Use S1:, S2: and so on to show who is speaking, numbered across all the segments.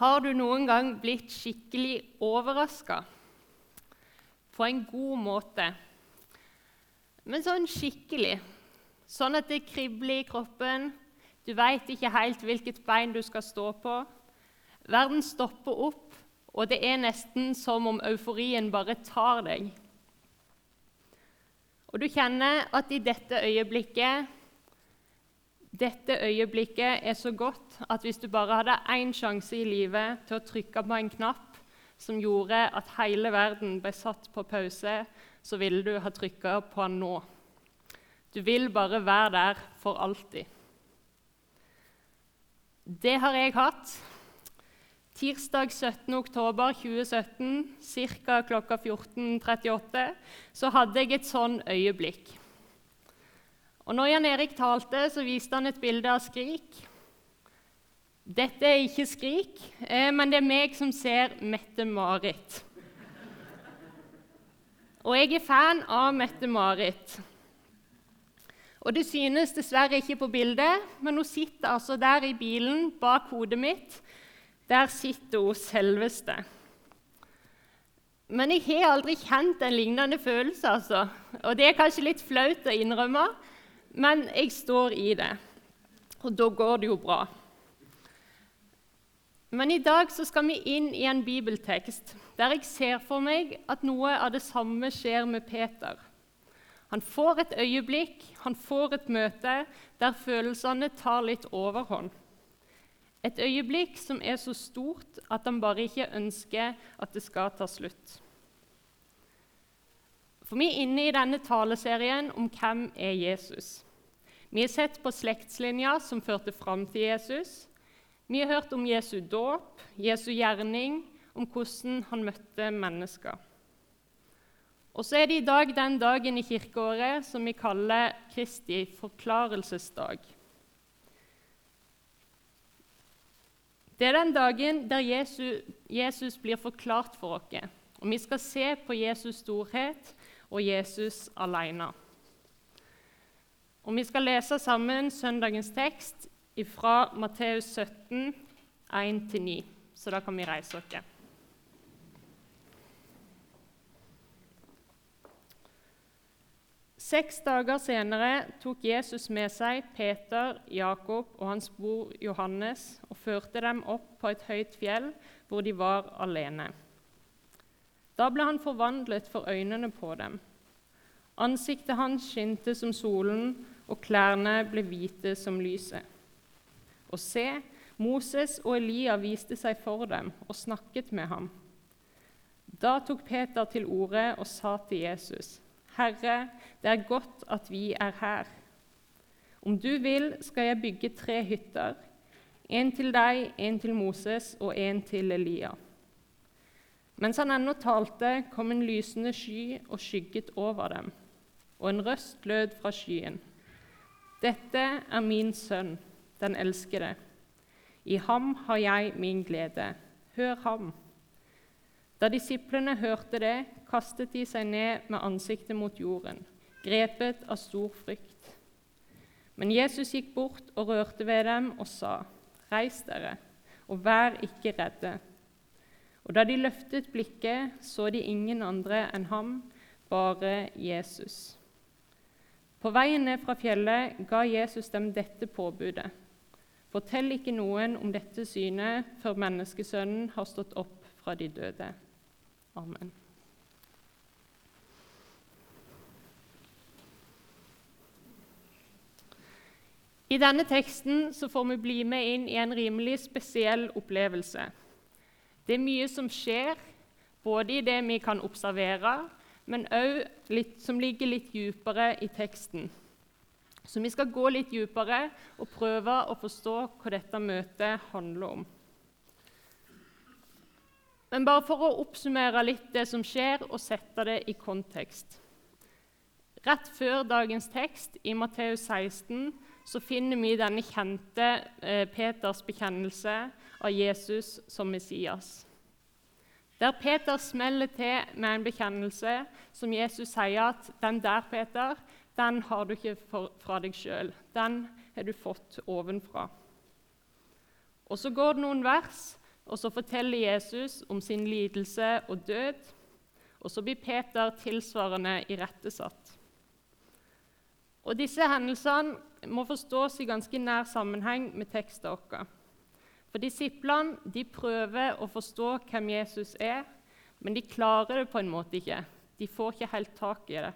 S1: Har du noen gang blitt skikkelig overraska? På en god måte. Men sånn skikkelig. Sånn at det kribler i kroppen. Du veit ikke helt hvilket bein du skal stå på. Verden stopper opp, og det er nesten som om euforien bare tar deg. Og du kjenner at i dette øyeblikket dette øyeblikket er så godt at hvis du bare hadde én sjanse i livet til å trykke på en knapp som gjorde at hele verden ble satt på pause, så ville du ha trykka på den nå. Du vil bare være der for alltid. Det har jeg hatt. Tirsdag 17. oktober 2017, ca. klokka 14.38, så hadde jeg et sånn øyeblikk. Og når Jan Erik talte, så viste han et bilde av Skrik. Dette er ikke Skrik, eh, men det er meg som ser Mette-Marit. Og jeg er fan av Mette-Marit. Og Det synes dessverre ikke på bildet, men hun sitter altså der i bilen bak hodet mitt. Der sitter hun selveste. Men jeg har aldri kjent en lignende følelse, altså. Og det er kanskje litt flaut å innrømme, men jeg står i det, og da går det jo bra. Men i dag skal vi inn i en bibeltekst der jeg ser for meg at noe av det samme skjer med Peter. Han får et øyeblikk, han får et møte der følelsene tar litt overhånd. Et øyeblikk som er så stort at han bare ikke ønsker at det skal ta slutt. For vi er inne i denne taleserien om hvem er Jesus. Vi har sett på slektslinja som førte fram til Jesus. Vi har hørt om Jesu dåp, Jesu gjerning, om hvordan han møtte mennesker. Og så er det i dag den dagen i kirkeåret som vi kaller Kristi forklarelsesdag. Det er den dagen der Jesus, Jesus blir forklart for oss. Og Vi skal se på Jesus' storhet og Jesus alene. Og Vi skal lese sammen søndagens tekst fra Matteus 17, 1-9. Så da kan vi reise oss. Seks dager senere tok Jesus med seg Peter, Jakob og hans bror Johannes og førte dem opp på et høyt fjell hvor de var alene. Da ble han forvandlet for øynene på dem. Ansiktet hans skinte som solen, og klærne ble hvite som lyset. Og se, Moses og Elia viste seg for dem og snakket med ham. Da tok Peter til orde og sa til Jesus.: Herre, det er godt at vi er her. Om du vil, skal jeg bygge tre hytter, en til deg, en til Moses og en til Elia. Mens han ennå talte, kom en lysende sky og skygget over dem, og en røst lød fra skyen. Dette er min sønn, den elskede. I ham har jeg min glede. Hør ham. Da disiplene hørte det, kastet de seg ned med ansiktet mot jorden, grepet av stor frykt. Men Jesus gikk bort og rørte ved dem og sa, Reis dere, og vær ikke redde. Og da de løftet blikket, så de ingen andre enn ham, bare Jesus. På veien ned fra fjellet ga Jesus dem dette påbudet. Fortell ikke noen om dette synet før menneskesønnen har stått opp fra de døde. Amen. I denne teksten får vi bli med inn i en rimelig spesiell opplevelse. Det er mye som skjer, både i det vi kan observere, men òg som ligger litt dypere i teksten. Så vi skal gå litt dypere og prøve å forstå hva dette møtet handler om. Men bare for å oppsummere litt det som skjer, og sette det i kontekst. Rett før dagens tekst, i Matteus 16, så finner vi denne kjente eh, Peters bekjennelse av Jesus som Messias. Der Peter smeller til med en bekjennelse som Jesus sier at 'den der, Peter, den har du ikke fra deg sjøl. Den har du fått ovenfra.' Og Så går det noen vers og så forteller Jesus om sin lidelse og død. Og så blir Peter tilsvarende irettesatt. Og Disse hendelsene må forstås i ganske nær sammenheng med teksten vår. For Disiplene de prøver å forstå hvem Jesus er, men de klarer det på en måte ikke. De får ikke helt tak i det.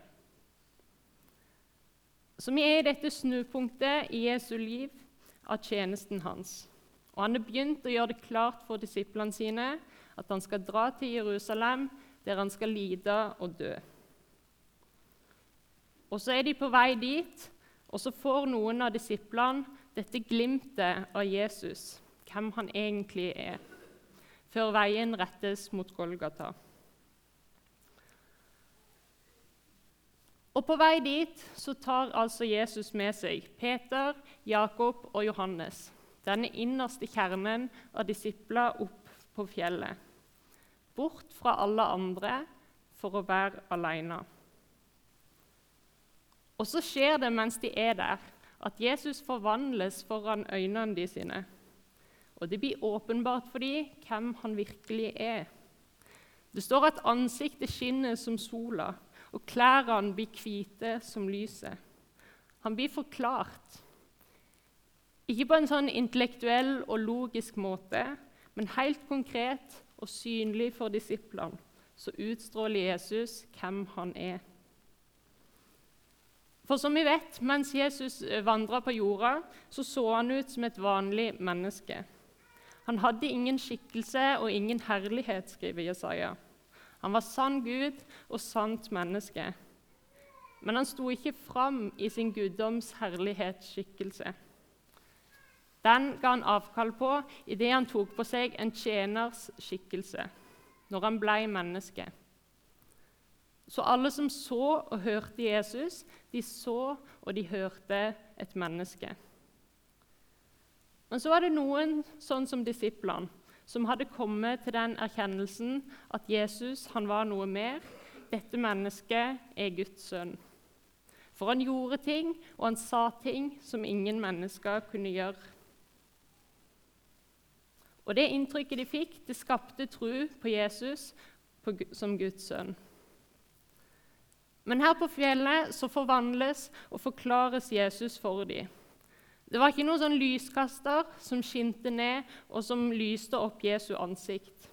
S1: Så vi er i dette snupunktet i Jesu liv av tjenesten hans. Og Han har begynt å gjøre det klart for disiplene sine at han skal dra til Jerusalem, der han skal lide og dø. Og Så er de på vei dit, og så får noen av disiplene dette glimtet av Jesus, hvem han egentlig er, før veien rettes mot Golgata. Og På vei dit så tar altså Jesus med seg Peter, Jakob og Johannes, denne innerste kjernen av disipler, opp på fjellet. Bort fra alle andre for å være alene. Og så skjer det mens de er der, at Jesus forvandles foran øynene de sine. Og det blir åpenbart for dem hvem han virkelig er. Det står at ansiktet skinner som sola, og klærne blir hvite som lyset. Han blir forklart. Ikke på en sånn intellektuell og logisk måte, men helt konkret og synlig for disiplene, så utstråler Jesus hvem han er. For som vi vet, mens Jesus vandra på jorda, så så han ut som et vanlig menneske. Han hadde ingen skikkelse og ingen herlighet, skriver Jesaja. Han var sann Gud og sant menneske. Men han sto ikke fram i sin guddoms herlighetsskikkelse. Den ga han avkall på idet han tok på seg en tjeners skikkelse, når han ble menneske. Så alle som så og hørte Jesus, de så og de hørte et menneske. Men så var det noen, sånn som disiplene, som hadde kommet til den erkjennelsen at Jesus han var noe mer. Dette mennesket er Guds sønn. For han gjorde ting, og han sa ting som ingen mennesker kunne gjøre. Og Det inntrykket de fikk, det skapte tro på Jesus som Guds sønn. Men her på fjellet så forvandles og forklares Jesus for dem. Det var ikke noen sånn lyskaster som skinte ned, og som lyste opp Jesu ansikt.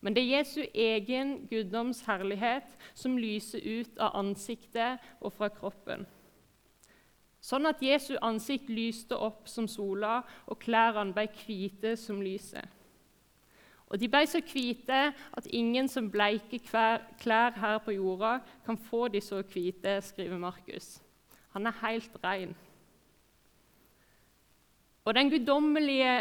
S1: Men det er Jesu egen guddoms herlighet som lyser ut av ansiktet og fra kroppen. Sånn at Jesu ansikt lyste opp som sola, og klærne ble hvite som lyset. Og De ble så hvite at ingen som bleiker klær her på jorda, kan få de så hvite, skriver Markus. Han er helt ren. Og den guddommelige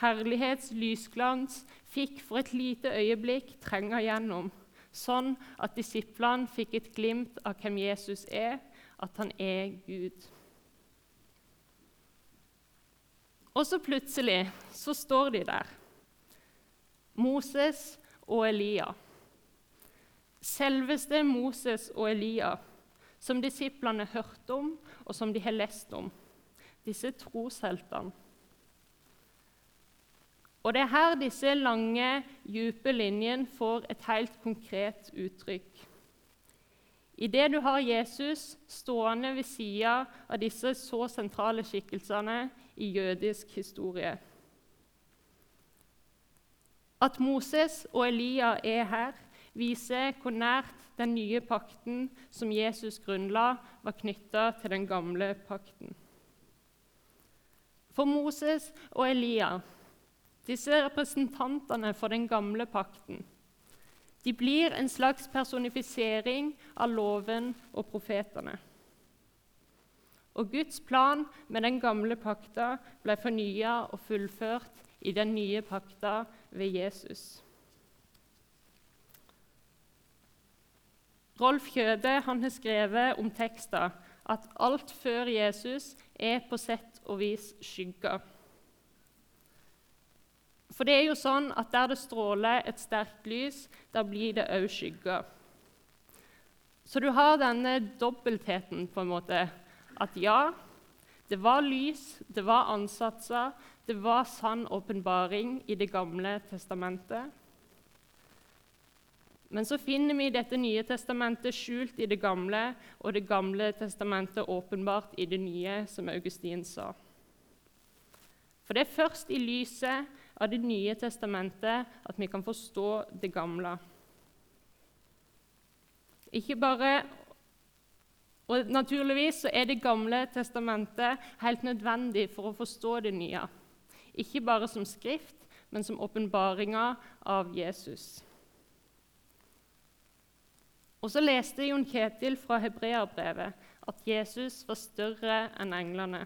S1: herlighets lysglans fikk for et lite øyeblikk trenge gjennom, sånn at disiplene fikk et glimt av hvem Jesus er, at han er Gud. Og så plutselig så står de der, Moses og Elia. Selveste Moses og Elia, som disiplene hørte om, og som de har lest om disse trosheltene. Og Det er her disse lange, dype linjene får et helt konkret uttrykk. Idet du har Jesus stående ved sida av disse så sentrale skikkelsene i jødisk historie. At Moses og Elia er her, viser hvor nært den nye pakten som Jesus grunnla, var knytta til den gamle pakten. For Moses og Elia, disse representantene for den gamle pakten, de blir en slags personifisering av loven og profetene. Og Guds plan med den gamle pakta ble fornya og fullført i den nye pakta ved Jesus. Rolf Kjøde har skrevet om tekster at alt før Jesus er på sett og vis skygger. For det er jo sånn at der det stråler et sterkt lys, da blir det òg skygger. Så du har denne dobbeltheten, på en måte. At ja, Det var lys, det var ansatser, det var sann åpenbaring i Det gamle testamentet. Men så finner vi dette nye testamentet skjult i det gamle, og Det gamle testamentet åpenbart i det nye, som Augustin sa. For det er først i lyset av Det nye testamentet at vi kan forstå det gamle. Ikke bare og Naturligvis er Det gamle testamentet helt nødvendig for å forstå det nye. Ikke bare som skrift, men som åpenbaringa av Jesus. Og så leste Jon Ketil fra hebreerbrevet at Jesus var større enn englene.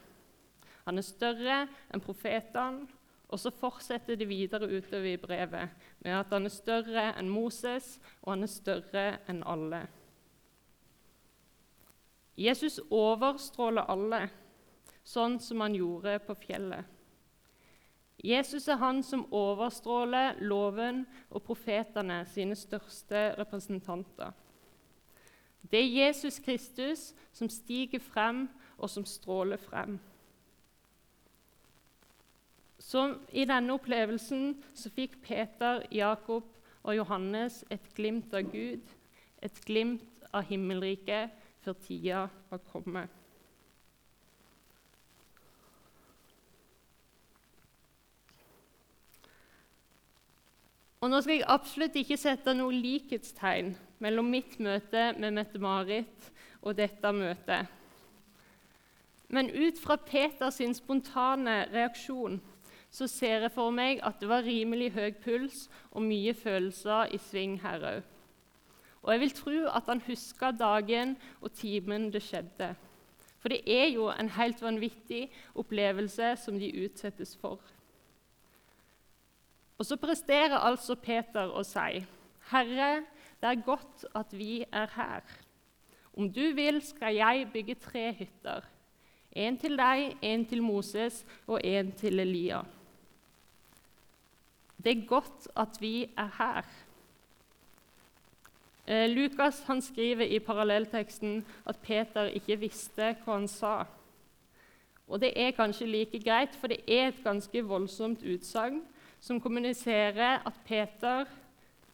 S1: Han er større enn profetene, og så fortsetter det videre utover i brevet med at han er større enn Moses, og han er større enn alle. Jesus overstråler alle, sånn som han gjorde på fjellet. Jesus er han som overstråler loven og profetene sine største representanter. Det er Jesus Kristus som stiger frem, og som stråler frem. Så I denne opplevelsen så fikk Peter, Jakob og Johannes et glimt av Gud, et glimt av himmelriket, før tida var kommet. Og Nå skal jeg absolutt ikke sette noe likhetstegn mellom mitt møte med Mette-Marit og dette møtet. Men ut fra Peters spontane reaksjon så ser jeg for meg at det var rimelig høy puls og mye følelser i sving her òg. Og jeg vil tro at han huska dagen og timen det skjedde. For det er jo en helt vanvittig opplevelse som de utsettes for. Og så presterer altså Peter å si, 'Herre, det er godt at vi er her.' 'Om du vil, skal jeg bygge tre hytter.' En til deg, en til Moses og en til Elia. Det er godt at vi er her. Eh, Lukas skriver i parallellteksten at Peter ikke visste hva han sa. Og Det er kanskje like greit, for det er et ganske voldsomt utsagn som kommuniserer at Peter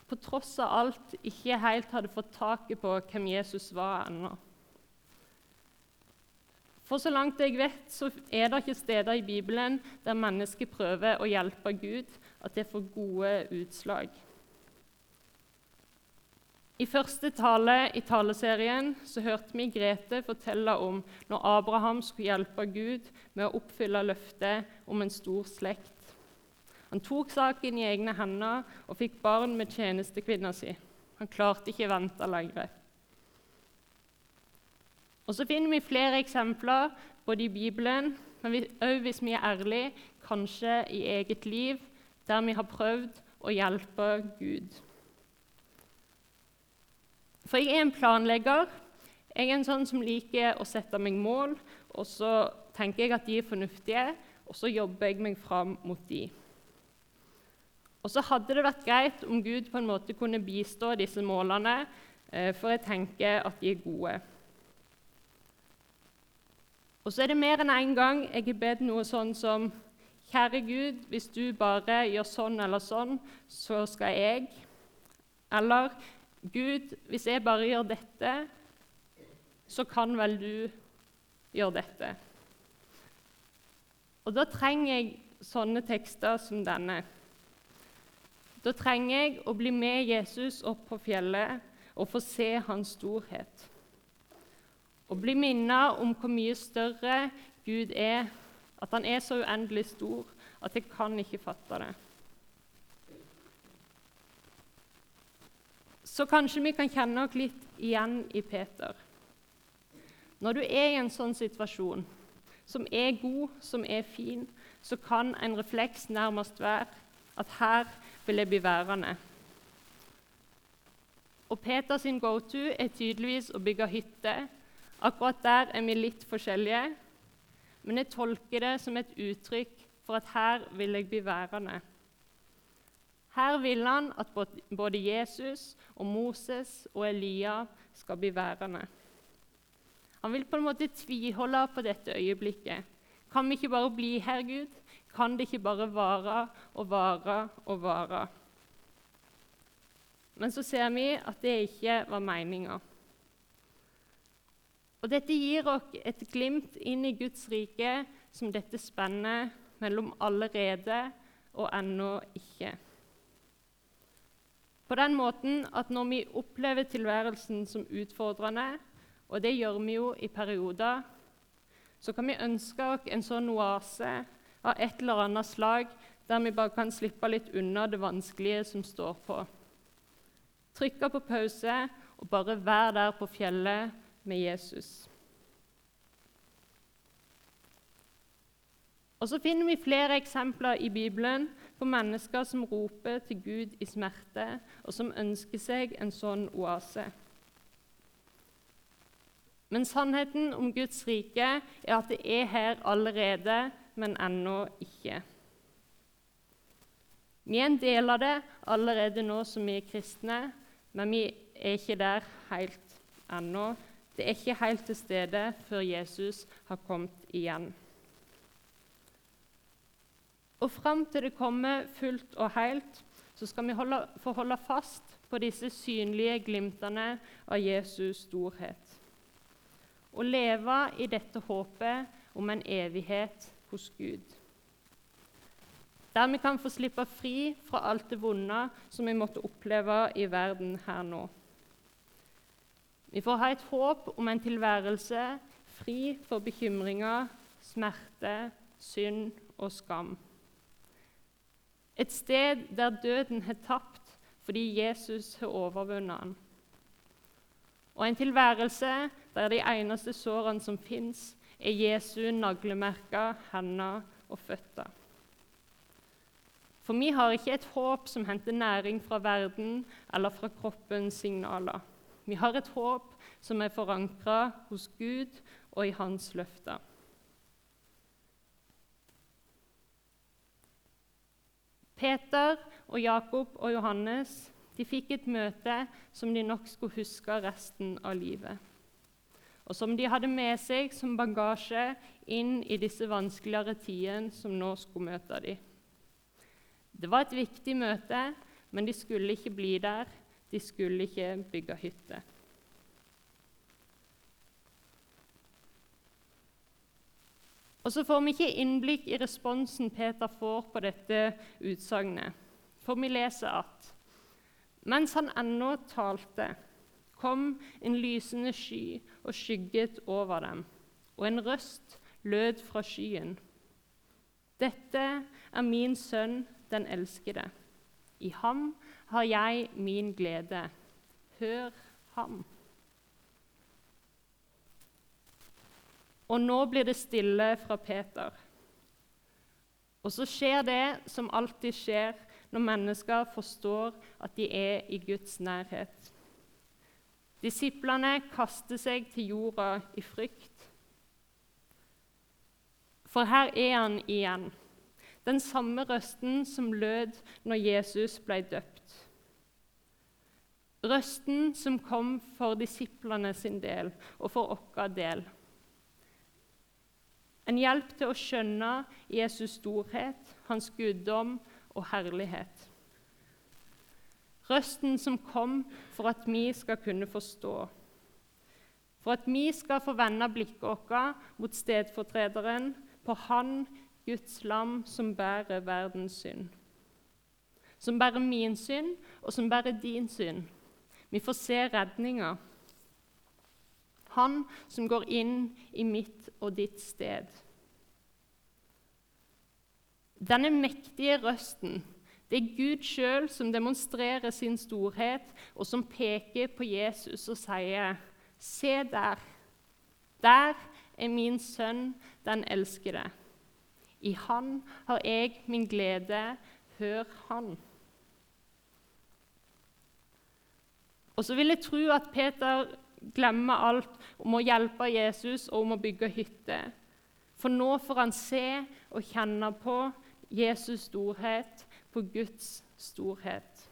S1: på tross av alt ikke helt hadde fått taket på hvem Jesus var ennå. For så langt jeg vet, så er det ikke steder i Bibelen der mennesker prøver å hjelpe Gud, at det får gode utslag. I første tale i taleserien så hørte vi Grete fortelle om når Abraham skulle hjelpe Gud med å oppfylle løftet om en stor slekt. Han tok saken i egne hender og fikk barn med tjenestekvinna si. Han klarte ikke å vente lenger. Og Så finner vi flere eksempler både i Bibelen, men også hvis vi er ærlige, kanskje i eget liv, der vi har prøvd å hjelpe Gud. For jeg er en planlegger. Jeg er en sånn som liker å sette meg mål, og så tenker jeg at de er fornuftige, og så jobber jeg meg fram mot de. Og så hadde det vært greit om Gud på en måte kunne bistå disse målene, eh, for jeg tenker at de er gode. Og så er det mer enn én en gang jeg har bedt noe sånn som Kjære Gud, hvis du bare gjør sånn eller sånn, så skal jeg. Eller Gud, hvis jeg bare gjør dette, så kan vel du gjøre dette. Og da trenger jeg sånne tekster som denne. Da trenger jeg å bli med Jesus opp på fjellet og få se hans storhet. Og bli minnet om hvor mye større Gud er, at han er så uendelig stor at jeg kan ikke fatte det. Så kanskje vi kan kjenne oss litt igjen i Peter. Når du er i en sånn situasjon, som er god, som er fin, så kan en refleks nærmest være at her vil jeg bli værende. Og Peters go-to er tydeligvis å bygge hytte. Akkurat der er vi litt forskjellige, men jeg tolker det som et uttrykk for at her vil jeg bli værende. Her vil han at både Jesus og Moses og Elia skal bli værende. Han vil på en måte tviholde på dette øyeblikket, Kan vi ikke bare bli her, Gud? Kan det ikke bare vare og vare og vare? Men så ser vi at det ikke var meninga. Og Dette gir oss et glimt inn i Guds rike som dette spennet mellom allerede og ennå ikke. På den måten at når vi opplever tilværelsen som utfordrende, og det gjør vi jo i perioder, så kan vi ønske oss en sånn oase av et eller annet slag der vi bare kan slippe litt unna det vanskelige som står på. Trykke på pause og bare være der på fjellet med Jesus. Og Så finner vi flere eksempler i Bibelen på mennesker som roper til Gud i smerte, og som ønsker seg en sånn oase. Men sannheten om Guds rike er at det er her allerede, men ennå ikke. Vi er en del av det allerede nå som vi er kristne, men vi er ikke der helt ennå. Det er ikke helt til stede før Jesus har kommet igjen. Og fram til det kommer fullt og helt, så skal vi holde, få holde fast på disse synlige glimtene av Jesus storhet. Og leve i dette håpet om en evighet hos Gud. Der vi kan få slippe fri fra alt det vonde som vi måtte oppleve i verden her nå. Vi får ha et håp om en tilværelse fri for bekymringer, smerte, synd og skam. Et sted der døden har tapt fordi Jesus har overvunnet den. Og en tilværelse der de eneste sårene som fins, er Jesu naglemerka hender og føtter. For vi har ikke et håp som henter næring fra verden eller fra kroppens signaler. Vi har et håp som er forankra hos Gud og i Hans løfter. Peter og Jakob og Johannes de fikk et møte som de nok skulle huske resten av livet. Og som de hadde med seg som bagasje inn i disse vanskeligere tidene som nå skulle møte dem. Det var et viktig møte, men de skulle ikke bli der. De skulle ikke bygge hytte. Og Så får vi ikke innblikk i responsen Peter får på dette utsagnet. For vi leser at mens han ennå talte, kom en lysende sky og skygget over dem, og en røst lød fra skyen. Dette er min sønn, den elskede. I ham har jeg min glede. Hør ham. Og nå blir det stille fra Peter. Og så skjer det som alltid skjer når mennesker forstår at de er i Guds nærhet. Disiplene kaster seg til jorda i frykt. For her er han igjen, den samme røsten som lød når Jesus ble døpt. Røsten som kom for disiplene sin del og for vår del. En hjelp til å skjønne Jesus' storhet, hans guddom og herlighet. Røsten som kom for at vi skal kunne forstå. For at vi skal få vende blikket vårt mot stedfortrederen, på Han, Guds lam, som bærer verdens synd. Som bærer min synd, og som bærer din synd. Vi får se redninga. Han som går inn i mitt og ditt sted. Denne mektige røsten det er Gud sjøl som demonstrerer sin storhet, og som peker på Jesus og sier, 'Se der. Der er min sønn, den elskede. I han har jeg min glede. Hør han.' Og så vil jeg tro at Peter glemmer alt om å hjelpe Jesus og om å bygge hytte. For nå får han se og kjenne på Jesus' storhet, på Guds storhet.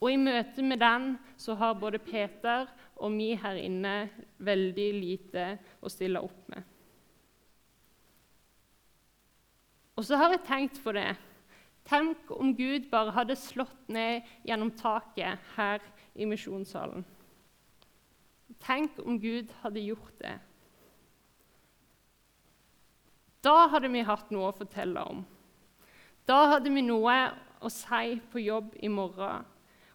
S1: Og I møte med den så har både Peter og vi her inne veldig lite å stille opp med. Og så har jeg tenkt på det. Tenk om Gud bare hadde slått ned gjennom taket her i misjonssalen. Tenk om Gud hadde gjort det. Da hadde vi hatt noe å fortelle om. Da hadde vi noe å si på jobb i morgen.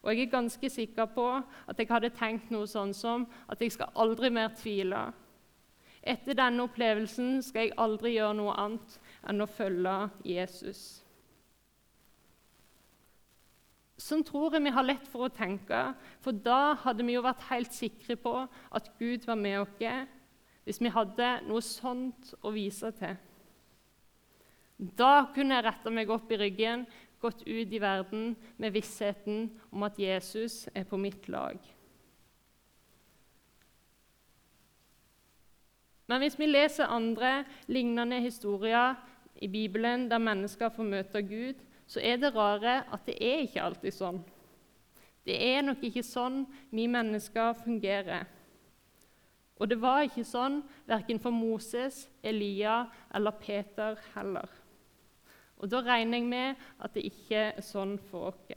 S1: Og jeg er ganske sikker på at jeg hadde tenkt noe sånn som at jeg skal aldri mer tvile. Etter denne opplevelsen skal jeg aldri gjøre noe annet enn å følge Jesus. Sånn tror jeg vi har lett for å tenke, for da hadde vi jo vært helt sikre på at Gud var med oss, hvis vi hadde noe sånt å vise til. Da kunne jeg retta meg opp i ryggen, gått ut i verden med vissheten om at Jesus er på mitt lag. Men hvis vi leser andre lignende historier i Bibelen der mennesker får møte Gud, så er det rare at det er ikke alltid sånn. Det er nok ikke sånn vi mennesker fungerer. Og det var ikke sånn verken for Moses, Elia eller Peter heller. Og Da regner jeg med at det ikke er sånn for oss.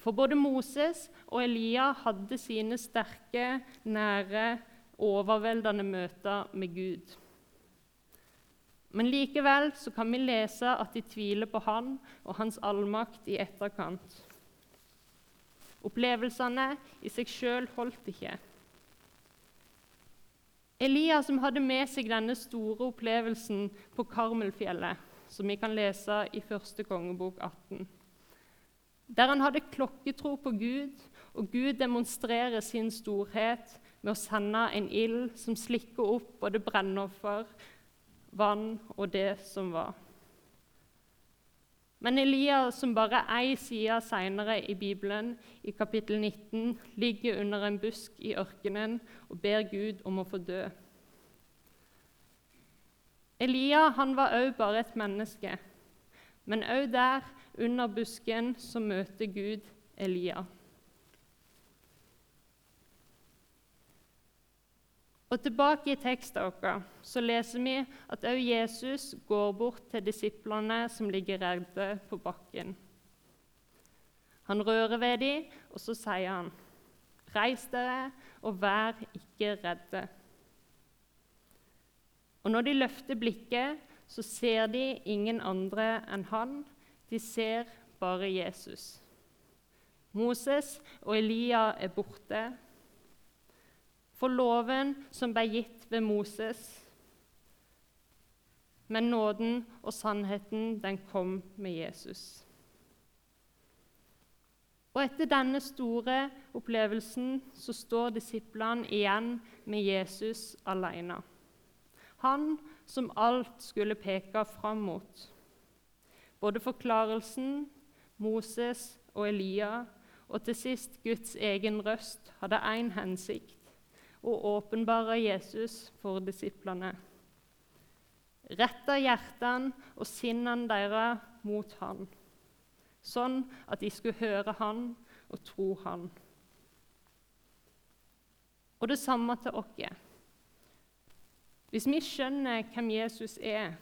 S1: For både Moses og Elia hadde sine sterke, nære, overveldende møter med Gud. Men likevel kan vi lese at de tviler på han og hans allmakt i etterkant. Opplevelsene i seg sjøl holdt ikke. Elia som hadde med seg denne store opplevelsen på Karmelfjellet, som vi kan lese i første kongebok 18. Der han hadde klokketro på Gud, og Gud demonstrerer sin storhet med å sende en ild som slikker opp både brennoffer, vann og det som var. Men Elia, som bare ei side seinere i Bibelen, i kapittel 19, ligger under en busk i ørkenen og ber Gud om å få dø. Elia han var òg bare et menneske, men òg der, under busken, så møter Gud Elia. Og Tilbake i teksten vår så leser vi at også Jesus går bort til disiplene som ligger redde på bakken. Han rører ved dem, og så sier han, 'Reis dere, og vær ikke redde.' Og Når de løfter blikket, så ser de ingen andre enn han. De ser bare Jesus. Moses og Elia er borte. For loven som ble gitt ved Moses, men nåden og sannheten den kom med Jesus. Og Etter denne store opplevelsen så står disiplene igjen med Jesus alene. Han som alt skulle peke fram mot. Både forklarelsen, Moses og Elia, og til sist Guds egen røst hadde én hensikt og åpenbare Jesus for disiplene. Retta hjertene og sinnene deres mot han, sånn at de skulle høre han og tro han. Og det samme til oss. Hvis vi skjønner hvem Jesus er,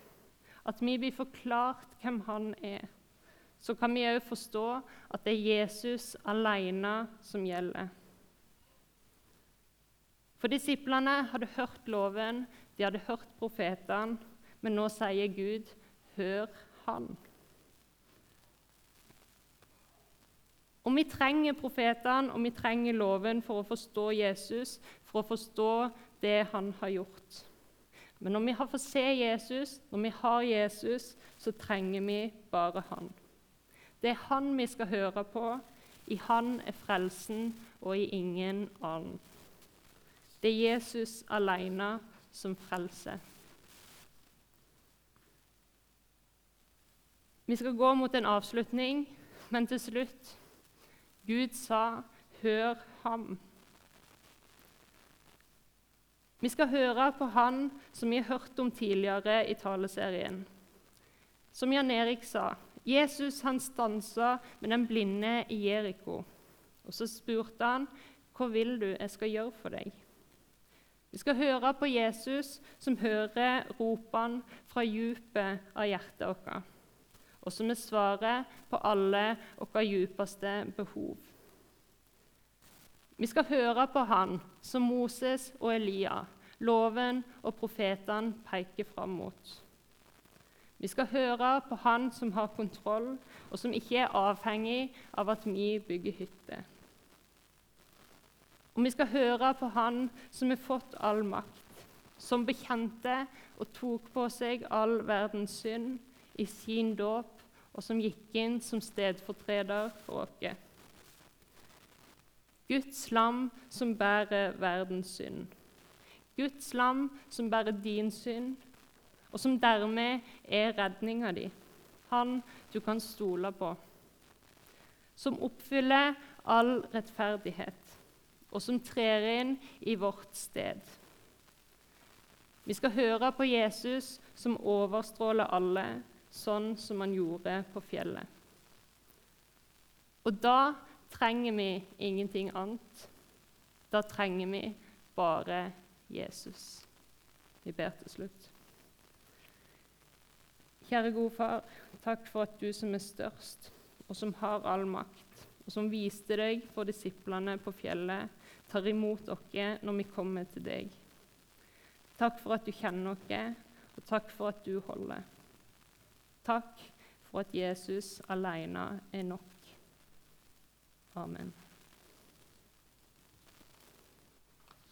S1: at vi blir forklart hvem han er, så kan vi òg forstå at det er Jesus alene som gjelder. For disiplene hadde hørt loven, de hadde hørt profetene, men nå sier Gud, 'Hør Han'. Og Vi trenger profetene og vi trenger loven for å forstå Jesus, for å forstå det han har gjort. Men når vi har fått se Jesus, når vi har Jesus, så trenger vi bare han. Det er han vi skal høre på. I han er frelsen, og i ingen annen. Det er Jesus alene som frelser. Vi skal gå mot en avslutning, men til slutt Gud sa, 'Hør ham'. Vi skal høre på han som vi har hørt om tidligere i taleserien. Som Jan Erik sa, Jesus han stansa med den blinde i Jeriko. Og Så spurte han, 'Hva vil du jeg skal gjøre for deg?' Vi skal høre på Jesus, som hører ropene fra djupet av hjertet vårt, og som er svaret på alle våre djupeste behov. Vi skal høre på Han som Moses og Elia, loven og profetene peker fram mot. Vi skal høre på Han som har kontroll, og som ikke er avhengig av at vi bygger hytte. Og vi skal høre på Han som har fått all makt, som bekjente og tok på seg all verdens synd i sin dåp, og som gikk inn som stedfortreder for oss. Guds lam som bærer verdens synd. Guds lam som bærer din synd, og som dermed er redninga di. Han du kan stole på. Som oppfyller all rettferdighet og som trer inn i vårt sted. Vi skal høre på Jesus som overstråler alle, sånn som han gjorde på fjellet. Og da trenger vi ingenting annet. Da trenger vi bare Jesus. Vi ber til slutt. Kjære gode far, takk for at du som er størst, og som har all makt, og som viste deg for disiplene på fjellet, tar imot oss når vi kommer til deg. Takk for at du kjenner oss, og takk for at du holder. Takk for at Jesus alene er nok. Amen.